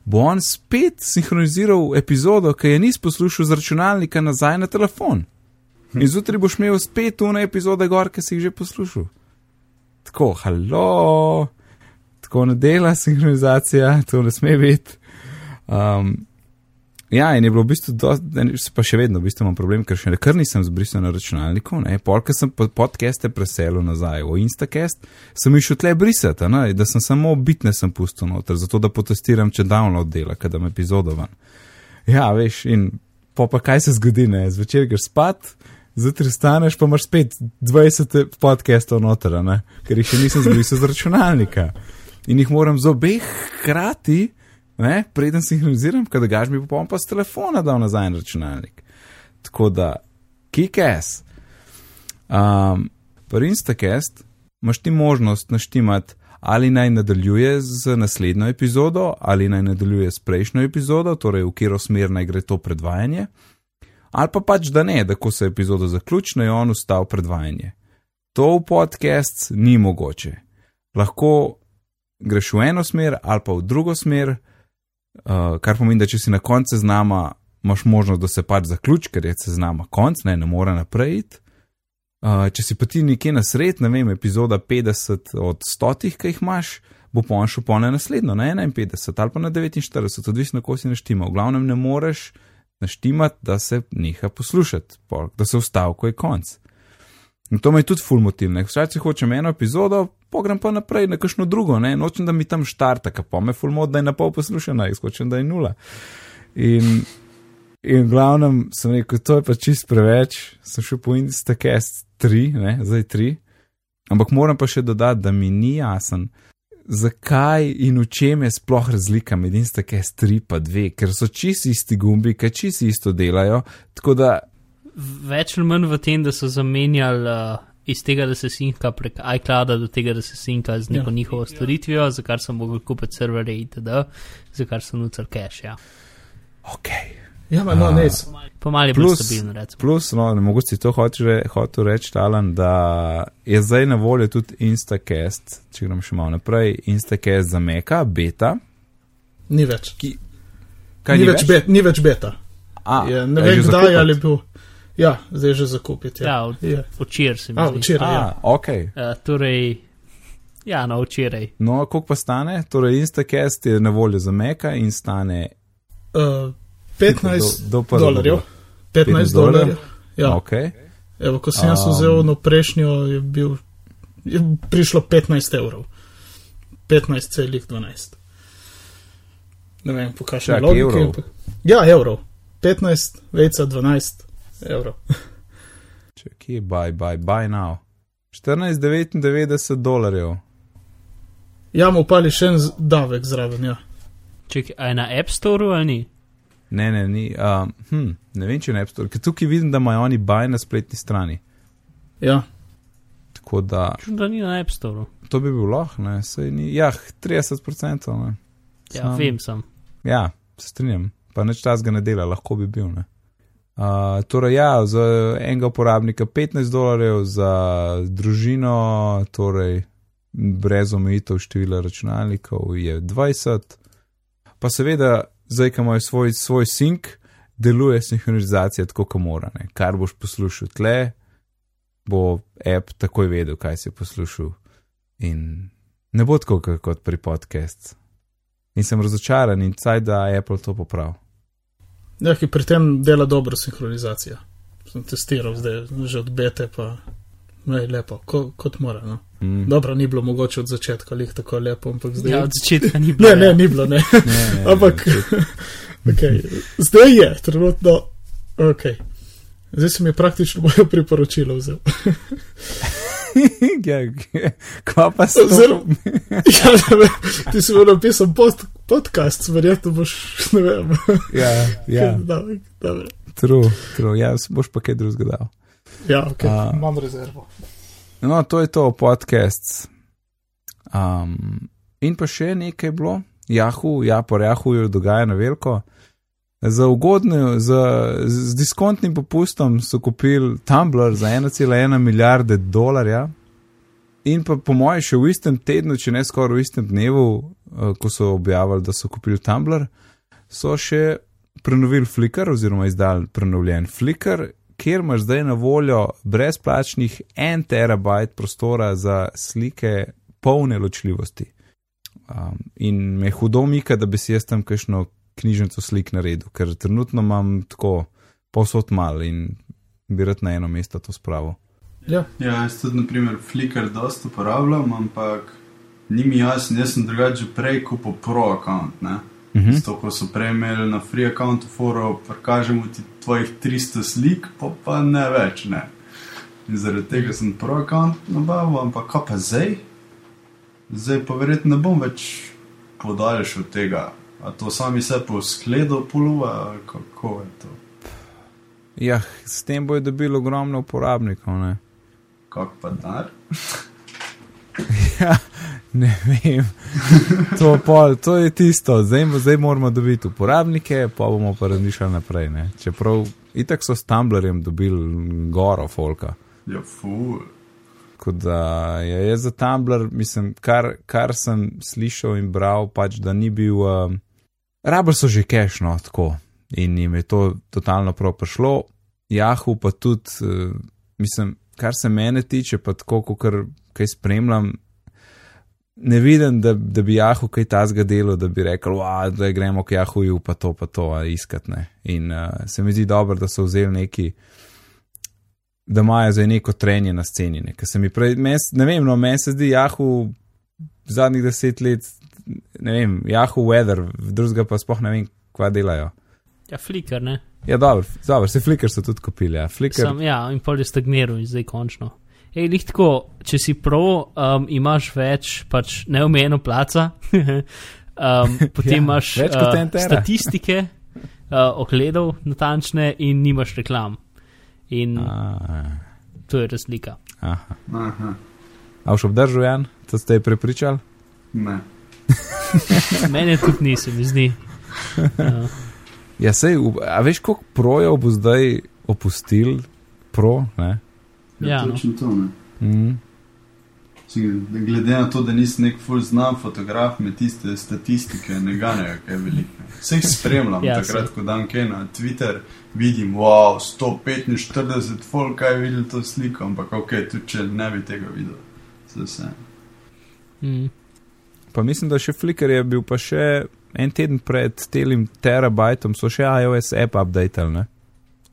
bo on spet sinhroniziral epizodo, ki je nis poslušal z računalnika nazaj na telefon. In zjutraj boš imel spet tune epizode gor, ki si jih že poslušal. Tako, halo, tako ne dela sinhronizacija, to ne sme biti. Um, ja, in je bilo v bistvu, do, pa še vedno v bistvu imam problem, ker še nekaj nisem zbrisal na računalniku. Polk sem podcaste preselil nazaj v Instacast, sem jih šel tle brisati, ne? da sem samo bitne sem pustil noter, zato da potestiram, če download dela, kadar me epizodovan. Ja, veš, in pa, pa kaj se zgodi, ne, zvečer greš spat. Zjutraj staneš, pa imaš spet 20 podcastov noter, ne? ker jih še nisem zbrisal z računalnika. In jih moram z obeh hkrati ne, preden sinhroniziram, kaj gaš mi pa pa s telefona dal nazaj na računalnik. Tako da, kick ass. Um, Pri Instacast imaš ti možnost naštimati, ali naj nadaljuje z naslednjo epizodo, ali naj nadaljuje s prejšnjo epizodo, torej v katero smer naj gre to predvajanje, ali pa pač da ne, da ko se epizoda zaključi, je on ustal predvajanje. To v podcast ni mogoče. Lahko greš v eno smer ali pa v drugo smer, Uh, kar pomeni, da če si na koncu znama, imaš možnost, da se pač zaključi, ker je se znama konc, ne, ne more naprej. Uh, če si pa ti nekje na sred, ne vem, epizoda 50 od 100, ki jih imaš, bo pa on šel po ne naslednjo, na 51 ali pa na 49, odvisno, kako si naštima. V glavnem ne moreš naštimati, da se neha poslušati, da se vstavi, ko je konc. In to me je tudi ful motiv, ne, včasih hočem eno epizodo, pogrem pa naprej na kakšno drugo, ne, nočem, da mi tam štarta, ka pa me ful mod, da je na pol poslušana, izkočem, da je nula. In, in v glavnem sem rekel, to je pa čist preveč, sem šel po Instacast 3, ne, zdaj 3, ampak moram pa še dodati, da mi ni jasen, zakaj in v čem je sploh razlika med Instacast 3 pa 2, ker so čisti isti gumbi, ki čisti isto delajo, tako da Več ali manj v tem, da so zamenjali uh, iz tega, da se sinka prek iClouda, do tega, da se sinka z neko Ja. ja. njihovo storitvijo, za kar sem mogel kupiti serverje itd., za kar sem nucer cache. Ja. ok. Ja, ma, no, A. ne, Pomal je bilo Plus- stabilno, recimo. Plus, no, ne mogoče si to hoče- hotel reči, Alan, da je zdaj na voljo tudi Instacast, če gremo še malo naprej, Instacast za Meka, beta. ni več. Kaj ni, več bet, ni več beta. A, je, ne je vem, že kdaj zakupiti? ali je bil. Ja, zdaj je že zakupiti. Ja, Ja, od- je. Včeraj se mi A, zdi. včeraj. Ja. Ok. Uh, torej, ja, no, včeraj. No, koliko pa stane? Torej, Instacast je na voljo za Meka in stane Uh, 15 do, do dolarjev. 15 15 dolarjev? Ja, Ok. Evo, ko sem jaz Um. vzel no prejšnjo, je, bil, je prišlo 15 evrov. 15 celih 12. Ne vem, po kakšni Čak, logiki. evrov? ampak- Ja, evrov. 15, vejca 12 evrov. Če kje, buy, buy, buy now. 14,99 dolarjev. Ja, mu upali še en davek zraven, ja. Čekaj, a je na App Store ali ni? Ne, ne, ni. Um, hm, ne vem, če ne App Store, ker tukaj vidim, da imajo oni buy na spletni strani. Ja, Tako da Čutim, da ni na App Store. to bi bil lahko, ne, sej ni. Ja, 30%. Ne. Ja, Sam- vem sem. Ja, se strinjam, pa neč čas ga ne dela, lahko bi bil. Ne. Uh, torej, ja, za enega uporabnika 15 dolarjev, za družino, torej brez omejitev števila računalnikov, je 20. Pa seveda, zdaj, ko imajo svoj, svoj sink, deluje sinhronizacija tako, kot mora. Ne. Kar boš poslušal tle, bo app takoj vedel, kaj si poslušal. In ne bo tako kot- pri podcastu. In sem razočaran in caj, da Apple to popravi. Ja, ki pri tem dela dobro sinhronizacija. Sem testiral zdaj, že od bete, pa je lepo, ko, kot mora. No. Mm. Dobro, ni bilo mogoče od začetka lih tako lepo, ampak zdaj. Ja, od začetka ni bilo. Ne, ne, ja. ni bilo, ne. Ne, ne, Ampak- Okay. Zdaj je, trenutno. Okay. Zdaj sem je praktično moje priporočilo vzel. ja, kva pa se Zelo. ja, ne vem, ti si bil napisan pod, podcast, verjetno boš, ne vem. Ja, ja, Dobro, dobro. true, true, ja, boš pa kaj drugega dal. Ja, okay. A. imam rezervo. No, to je to, podcast. Um, in pa še nekaj je bilo, Jahu, ja, po Jahuju dogaja na veliko. Za ugodne, za, z diskontnim popustom so kupili Tumblr za 1,1 milijarde dolarja. In pa po mojem še v istem tednu, če ne skoraj v istem dnevu, eh, ko so objavili, da so kupili Tumblr, so še prenovili Flickr oziroma izdali prenovljen Flickr, kjer imaš zdaj na voljo brezplačnih 1 terabajt prostora za slike polne ločljivosti. Um, in me hudo mika, da bi si jaz tam kakšno knjižnico slik naredil, ker trenutno imam tako posod mal in bi rad na eno mesto to spravil. Ja, Ja, jaz tudi, na primer, Flickr dosta uporabljam, ampak ni mi jasno, jaz sem drugače prej kupil pro account. Ne? Mhm. Zato, ko so prej imeli na free accountu foro, prikažemo ti tvojih 300 slik, pa, pa ne več. Ne. In zaradi tega sem pro account nabavil, ampak kaj pa zdaj? Zdaj pa verjetno ne bom več podaljšal tega. A to sami se po skledu poluva, kako je to? Ja, s tem bojo dobili ogromno uporabnikov. Ne? Kak pa dar? Ja, ne vem. To, pol, to je tisto, zdaj, zdaj moramo dobiti uporabnike, pa bomo pa razmišljali naprej. Ne? Čeprav itak so s Tumblrjem dobili goro folka. Ja, fu. Tako da je jaz za Tumblr, mislim, kar, kar sem slišal in bral, pač da ni bil. Um, Rabr so že kešno tako in jim je to totalno prav prišlo. Jahu pa tudi, uh, mislim, kar se mene tiče, pa tako, kot kaj spremljam, ne vidim, da, da bi Jahu kaj tazga delo, da bi rekel, da gremo k Jahuju, pa to, pa to, iskat ne. In uh, se mi zdi dobro, da so vzeli neki, da imajo zdaj neko trenje na sceni. Ne, se mi prej, mes, ne vem, no, meni se zdi Jahu zadnjih deset let, ne vem, Jahu Weather, drugega pa spoh ne vem, kva delajo. Ja, flicker, ne. Ja, dobro, dobro, se flicker so tudi kupili, ja. Flicker. Sam, ja, in pol je stagniral in zdaj končno. Ej, lihtko, če si pro, um, imaš več, pač neomejeno placa, um, potem Ja, imaš uh, statistike, uh, ogledov natančne in nimaš reklam. In A, to je razlika. aha. Aha, A boš obdržal, Jan, to ste prepričali? ne. Mene tudi ni, se mi zdi. Uh, Ja, sej, v- a veš, koliko projev bo zdaj opustil, pro, ne? Ja, no. točno to, ne. Mm. Glede na to, da nisi nek full znan fotograf, me tiste statistike ne ganejo, kaj velike. Vse jih spremljam, Ja, ja, takrat, ko dan kaj na Twitter, vidim, wow, 145 folk, kaj je videl to sliko, ampak ok, tudi če ne bi tega videl, se vse. mm, Pa mislim, da še Flickr je bil pa še en teden pred telim terabajtom, so še iOS app updated, ne?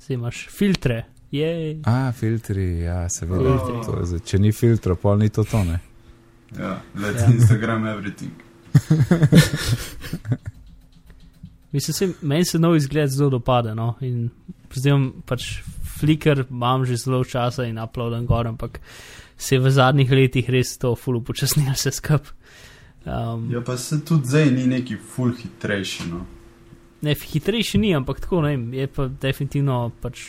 zdaj imaš filtre. Jej. A, filtri, ja, seveda. To je če ni filtra, pol ni to to, ne? Ja, let Ja. Instagram everything. Mislim, se, meni se nov izgled zelo dopade. No? In zdaj pač flicker, imam že zelo časa in uploadam gor, ampak se je v zadnjih letih res to fulu počasnilo vse skup. Um, Ja, pa se tudi zdaj ni neki full hitrejši, no. ne, hitrejši ni, ampak tako ne vem, je pa definitivno pač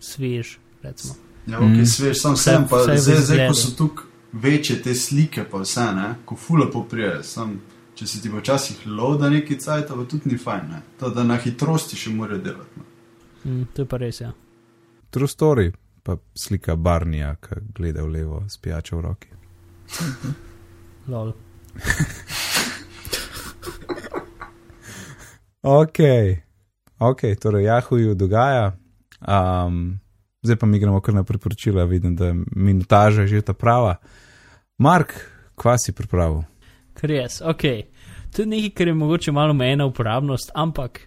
svež. Recimo. Ja, ok, Mm. svež, sam Vse- sem pa vse zdaj, zdaj, ko so tukaj večje te slike, pa vse, ne, ko fula poprije, sam, če se ti včasih loda neki cajt, pa tudi ni fajn, ne. To, da na hitrosti še mora delati. No. Mm, to je pa res, ja. True story, pa slika Barnija, ki gleda v levo s pijačo v roki. Lol. Ok, ok, torej Jahuju dogaja. Um, zdaj pa mi gremo kar na priporočila, vidim, da minutaža je že ta prava. Mark, kva si pripravil? Kar je, ok. To je nekaj, kar je mogoče malo omejena uporabnost, ampak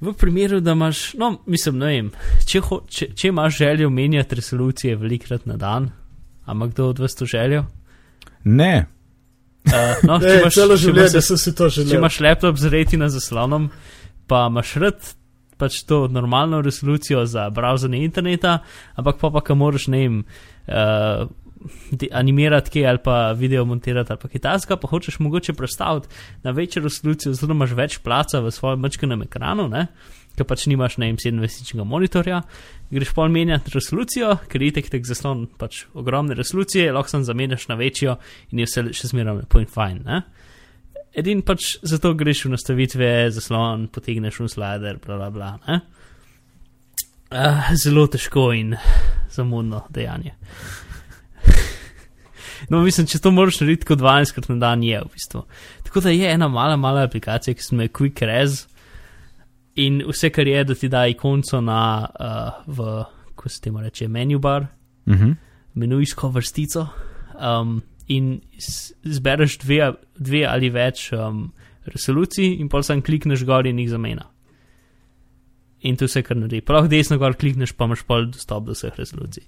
v primeru, da imaš, no, mislim, ne vem, če, ho, če, če imaš željo menjati resolucije velikrat na dan, ampak kdo od vas to željo? Ne, Uh, no, če Ej, imaš, celo če življenje imaš, sem si to če želel. imaš laptop z retina zaslonom, pa imaš rad pač to normalno resolucijo za browsanje interneta, ampak pa pa, ka moraš, ne vem, uh, animirati kaj ali pa video montirati ali pa kaj takega, pa hočeš mogoče prestaviti na večjo resolucijo, da imaš več placa v svojem mačkanem ekranu, ne? Ker pač nimaš na 27-inčnega monitorja, greš pol menjati resolucijo, ker je tek tek zaslon pač ogromne resolucije, lahko sem zamenjaš na večjo in je vse še zmeraj in fajn. Ne? Edin pač zato greš v nastavitve, zaslon, potegneš v slider, bla bla bla. ne. Uh, zelo težko in zamudno dejanje. No, mislim, če to moraš narediti kot 12 krat na dan, je v bistvu. Tako da je ena mala, mala aplikacija, ki se imenuje Quick Res in vse, kar je, da ti da ikonco na, uh, v, ko se temu reče, menu bar, uh -huh. menujsko vrstico um, in zbereš dve, dve ali več um, resolucij, in pol sam klikneš gor in jih zamena. In to vse, kar naredi. Prav desno gor klikneš, pa imaš pol dostop do vseh resolucij.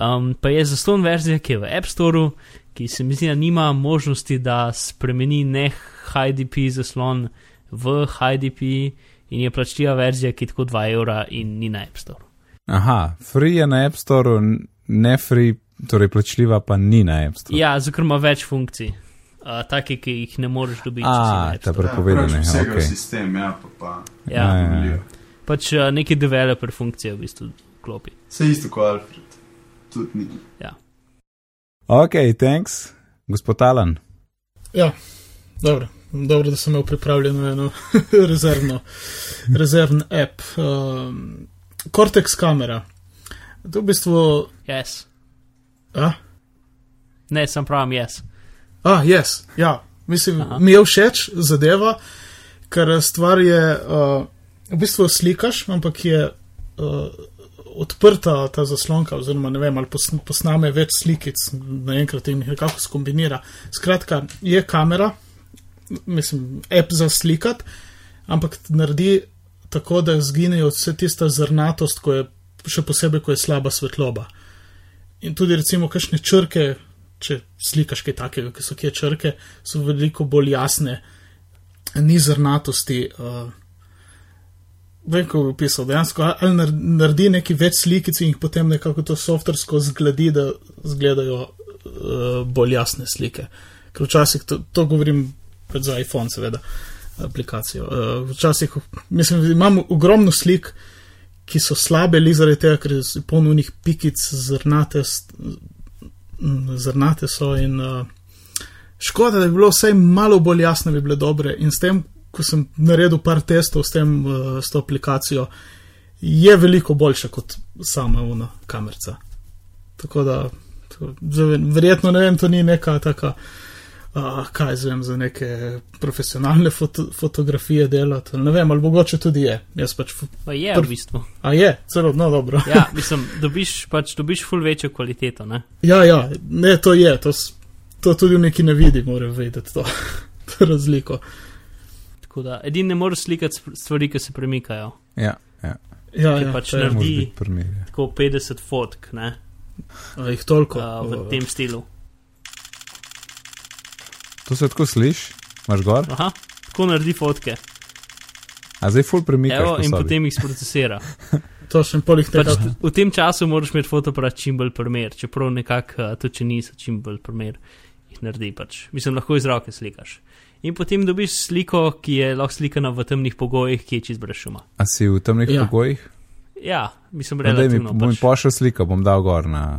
Um, pa je zaston verzija, ki je v App Storeu, ki se mi zdi, da nima možnosti, da spremeni ne HDP zaslon v HDP in je plačljiva verzija, ki je tako 2 evra in ni na App Storeu. Aha, free je na App Store, ne free, torej plačljiva pa ni na App Store. Ja, zato ker ima več funkcij, uh, take, ki jih ne moreš dobiti. A, ta prepovedane, Ja, ok. okay. sistem, ja, pa pa. Ja. Ja, ja, ja. Ja. Pač uh, neki developer funkcije v bistvu klopi. Vse isto kot Alfred. Tudi ni. Ok, thanks, gospod Alan. Ja, dobro. Dobro, da sem imel pripravljeno eno rezervno, rezervn app. Um, Cortex kamera. To je v bistvu. Yes. A, Ne, sem pravim, yes. a yes, ja. Mislim, Aha. mi je všeč zadeva, ker stvar je, uh, v bistvu slikaš, ampak je uh, odprta ta zaslonka, oziroma ne vem, ali pos, posname več slikic naenkrat in jih nekako skombinira. Skratka, je kamera, mislim, app za slikat, ampak naredi tako, da zginejo vse tista zrnatost, ko je, še posebej, ko je slaba svetloba. In tudi recimo kakšne črke, če slikaš kaj takega, ki so kje črke, so veliko bolj jasne, ni zrnatosti. Uh, Vem, kako bi opisal, dejansko ali naredi neki več slikic in jih potem nekako to softversko zgledi, da izgledajo uh, bolj jasne slike. Ker včasih to, to govorim pred za iPhone, seveda, aplikacijo. Uh, včasih, mislim, imam ogromno slik, ki so slabe, li zaradi tega, ker so polnunih pikic, zrnate, zrnate so in uh, škoda, da bi bilo vsaj malo bolj jasno, bi bile dobre in s tem, ko sem naredil par testov s, tem, uh, s to aplikacijo, je veliko boljša kot sama una kamerca. Tako da, to, verjetno ne vem, to ni neka taka, uh, kaj zvem, za neke profesionalne foto, fotografije delati. Ne vem, ali mogoče tudi je. Jaz pač. Pa je v bistvu. A je, celo, no dobro. ja, mislim, dobiš pač, dobiš ful večjo kvaliteto, ne? Ja, ja, ne, to je, to, to tudi neki ne vidi, moram vedeti to, to razliko. Tako da edini ne moreš slikati stvari, ki se premikajo. Ja, ja. Ja, Ki ja, pač naredi-. Tako 50 fotk, ne? A jih toliko. Uh, v tem stilu. To se tako sliši, imaš gor, Aha, tako naredi fotke. a zdaj full premikaš. Evo, in potem jih sprocesira. To še polih Pač tega. v tem času moraš imeti fotoaparat čim bolj primer, čeprav nekako, uh, tudi če niso čim bolj primer, jih naredi pač. Mislim, lahko iz roke slikaš. In potem dobiš sliko, ki je lahko slikana v temnih pogojih, ki je čist brez šuma. A si v temnih Ja. pogojih? Ja, mislim, No, daj mi, relativno. bom mi Pač. pošel sliko, bom dal gor na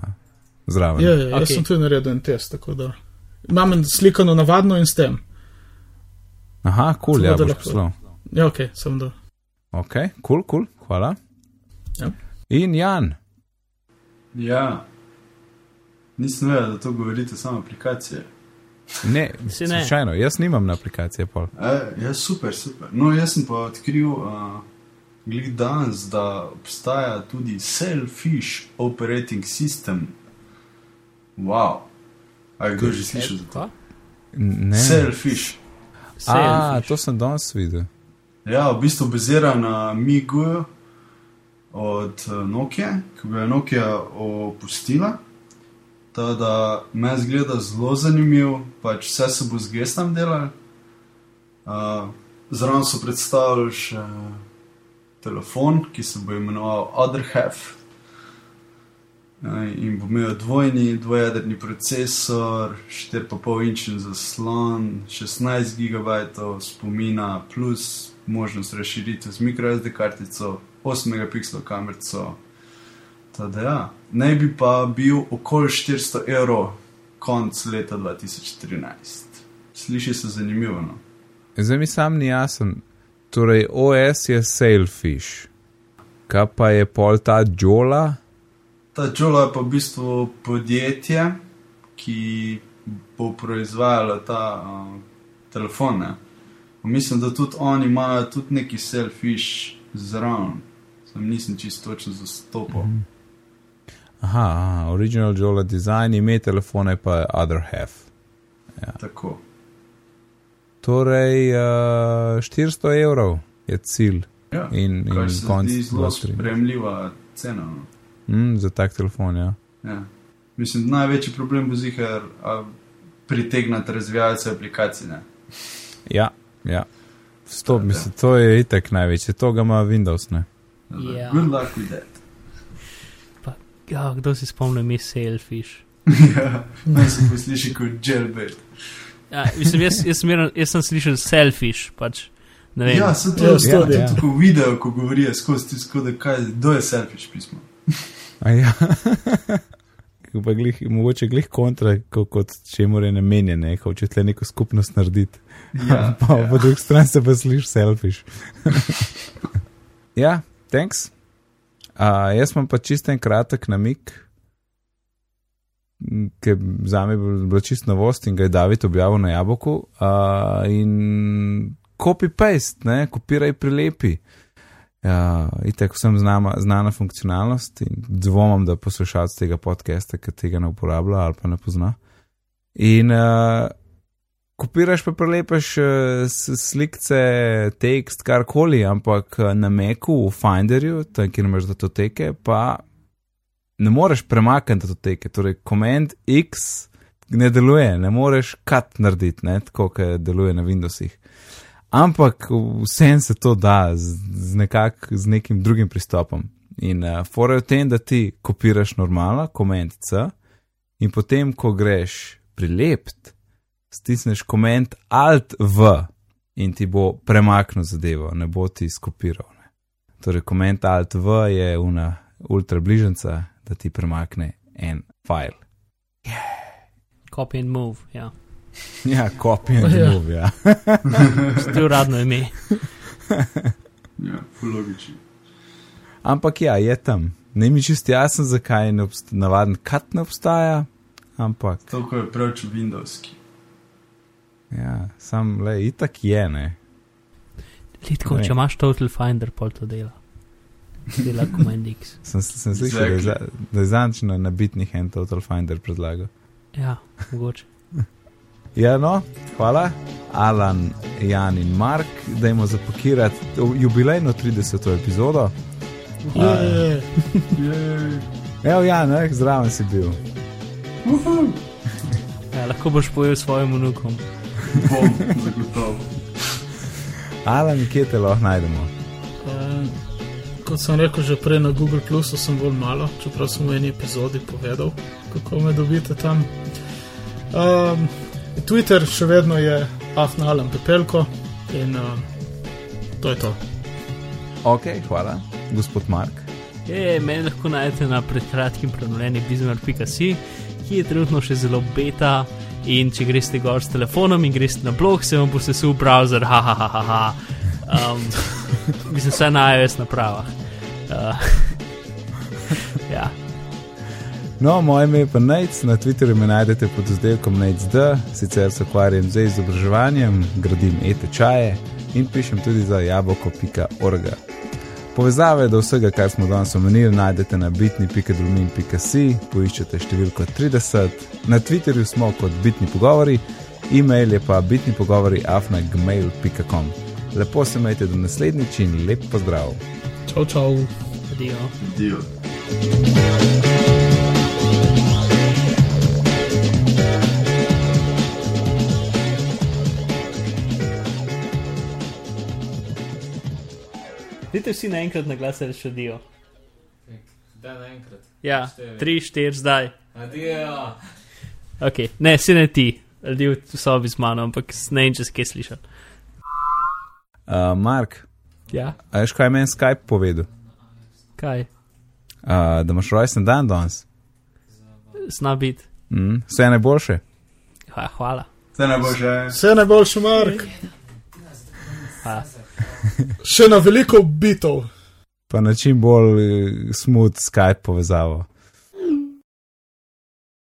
zraven. Ja, ja, jaz Okej. sem tudi naredil en test, tako da. Imam slikano navadno in s tem. Aha, kul, cool, ja, da boš lahko- poslal. Ja, ok, sem da. Ok, kul, cool, kul, cool, hvala. Ja. In Jan, Ja, nisem vedel, da to govorite samo aplikacije. ne, ne. slučajno, jaz nimam na aplikacije pol. E, ja, super, super. No, jaz sem pa odkril uh, glih danes, da obstaja tudi Selfish Operating System. Wow. A je kdo že slišal za to? Ne. Selfish. A, to sem danes videl. Ja, v bistvu bazira na MIG od eh, Nokia, ki ga je Nokia opustila. Tako da me zgleda zelo zanimiv, pač vse se bo z gestom delal. Uh, Zraven so predstavili še telefon, ki se bo imenoval Other Half. In bo imel dvojni, dvojedrni procesor, 4,5 inčni zaslon, 16 GB spomina, plus možnost razširitve z microSD kartico, 8 megapikslov kamerico. Tada, ja. Naj bi pa bil okoli 400 evrov konc leta 2013. Sliši se zanimivo. No? Zdaj mi sam ni jasen. Torej, OS je Sailfish, kaj pa je pol ta Jola? Ta Jola je pa v bistvu podjetje, ki bo proizvajalo ta uh, telefone. Mislim, da tudi oni imajo tudi neki selfish zraven. Sam nisem čisto točno zastopal. Mm -hmm. Aha, aha, original Jola design, ime telefona je pa Other Half. Tako. Torej, uh, 400 evrov je cilj Ja, in, in konc zelo 2013. sprejemljiva cena. No. Mm, za tak telefon, ja. Ja. Mislim, da največji problem bo zihar pritegnati razvijalce aplikacij. Ne? Ja, ja. Stop, Ja. mislim, to je itek največje, to ga ima Windows, ne. Ja. Good luck with that. Ja, kdo si spomni mi selfish? ja, naj se posliši kot jailbait. Ja, mislim, jaz, jaz, smeram, jaz sem slišal selfish, pač. Ne vem. Ja, se to Ja, je sto, tudi ja. tako video, ko govorijo skozi ti skozi, kaj kdo je selfish pismo. Ja. pa glih, mogoče glih kontra, kot, kot če mora je namenjene, hoče tle neko skupnost narediti. Ja, pa ja. po drugi strani se pa sliši selfish. ja, thanks. Uh, jaz imam pa čisten kratek namik, ki za me je bila čist novost in ga je David objavil na jabolku. Uh, in copy-paste, ne, kopiraj prilepi. Ja, itek vsem znama, znana funkcionalnost in dvomim, da poslušalec tega podcasta, ki tega ne uporablja ali pa ne pozna. In uh, kopiraš pa prelepaš uh, slikce, tekst, karkoli, ampak uh, na Meku, v Finderju, tam, kjer imaš datoteke, pa ne moreš premakniti datoteke. Torej, Command X ne deluje, ne moreš kat narediti, tako kot deluje na Windowsih. Ampak vsem se to da z, z, nekak, z nekim drugim pristopom. In uh, fora je v tem, da ti kopiraš normalno, koment C, in potem, ko greš prilept, stisneš koment Alt V in ti bo premaknil zadevo, ne bo ti skopiral. Ne. Torej, koment Alt V je una ultra bližnjica, da ti premakne en file. Copy and move, ja. Ja, kopija in Ja. move, ja. Je uradno ime. Ja, logično. Ampak ja, je tam. Ne mi čist jasno, zakaj ne navaden kat ne obstaja, ampak To je preveč Windowski. ja, sam le, itak je, ne. Litko, Ne. če imaš Total Finder, pol to dela. Dela Command X. Sem, sem slišal, za, da je zanč na nabitnih en Total Finder predlagal. Ja, mogoče. Ja, no, hvala, Alan, Jan in Mark, da jim zapakirati jubilejno 30. epizodo. Je, Jej. Evo, ja, ne, zraven si bil. Ja, lahko boš pojel svojim vnukom. Bom, zagotovo. Alan, kje te lahko najdemo? eh, kot sem rekel že prej na Google sem bolj malo, čeprav sem v eni epizodi povedal, kako me dobite tam. Um, Twitter še vedno je afnalen pepelko in uh, to je to. Ok, hvala, gospod Mark. Je, meni lahko najdete na predkratkim prenovljeni bizmer.si, ki je trenutno še zelo beta. In če greste gor s telefonom in greste na blog, se vam bo sesul browser, ha, ha, ha, ha, ha. Um, mislim, vse na iOS napravah. Uh, No, moje ime je pa Nec, na Twitterju me najdete pod izdelkom NecD, sicer se ukvarjam z izobraževanjem, gradim e-tečaje in pišem tudi za jabolko.org. Povezave do vsega, kar smo danes omenili, najdete na bitni.dolmin.si, poiščete številko 30, na Twitterju smo kot bitni pogovori, e-mail je pa bitni pogovori afnagmail.com. Lepo se majte do naslednjič in lep pozdrav! Čau, čau. adijo. Dio. Dajte vsi naenkrat na glas reči adijo. Da, naenkrat. Ja, Štiri. tri, štiri, zdaj. Adijo. Ok, ne, si ne ti, ljudi v sobi z mano, ampak ne vem, če si kaj slišal. Uh, Mark, Ja, a veš kaj je meni Skype povedal? kaj, Uh, da imaš rojsten dan danes. zna biti. Mm, vse najboljše. Ha, hvala. Se ne bo že. Vse najboljši, Mark. hvala. Še na veliko bitov. Pa na čim bolj smooth Skype povezavo.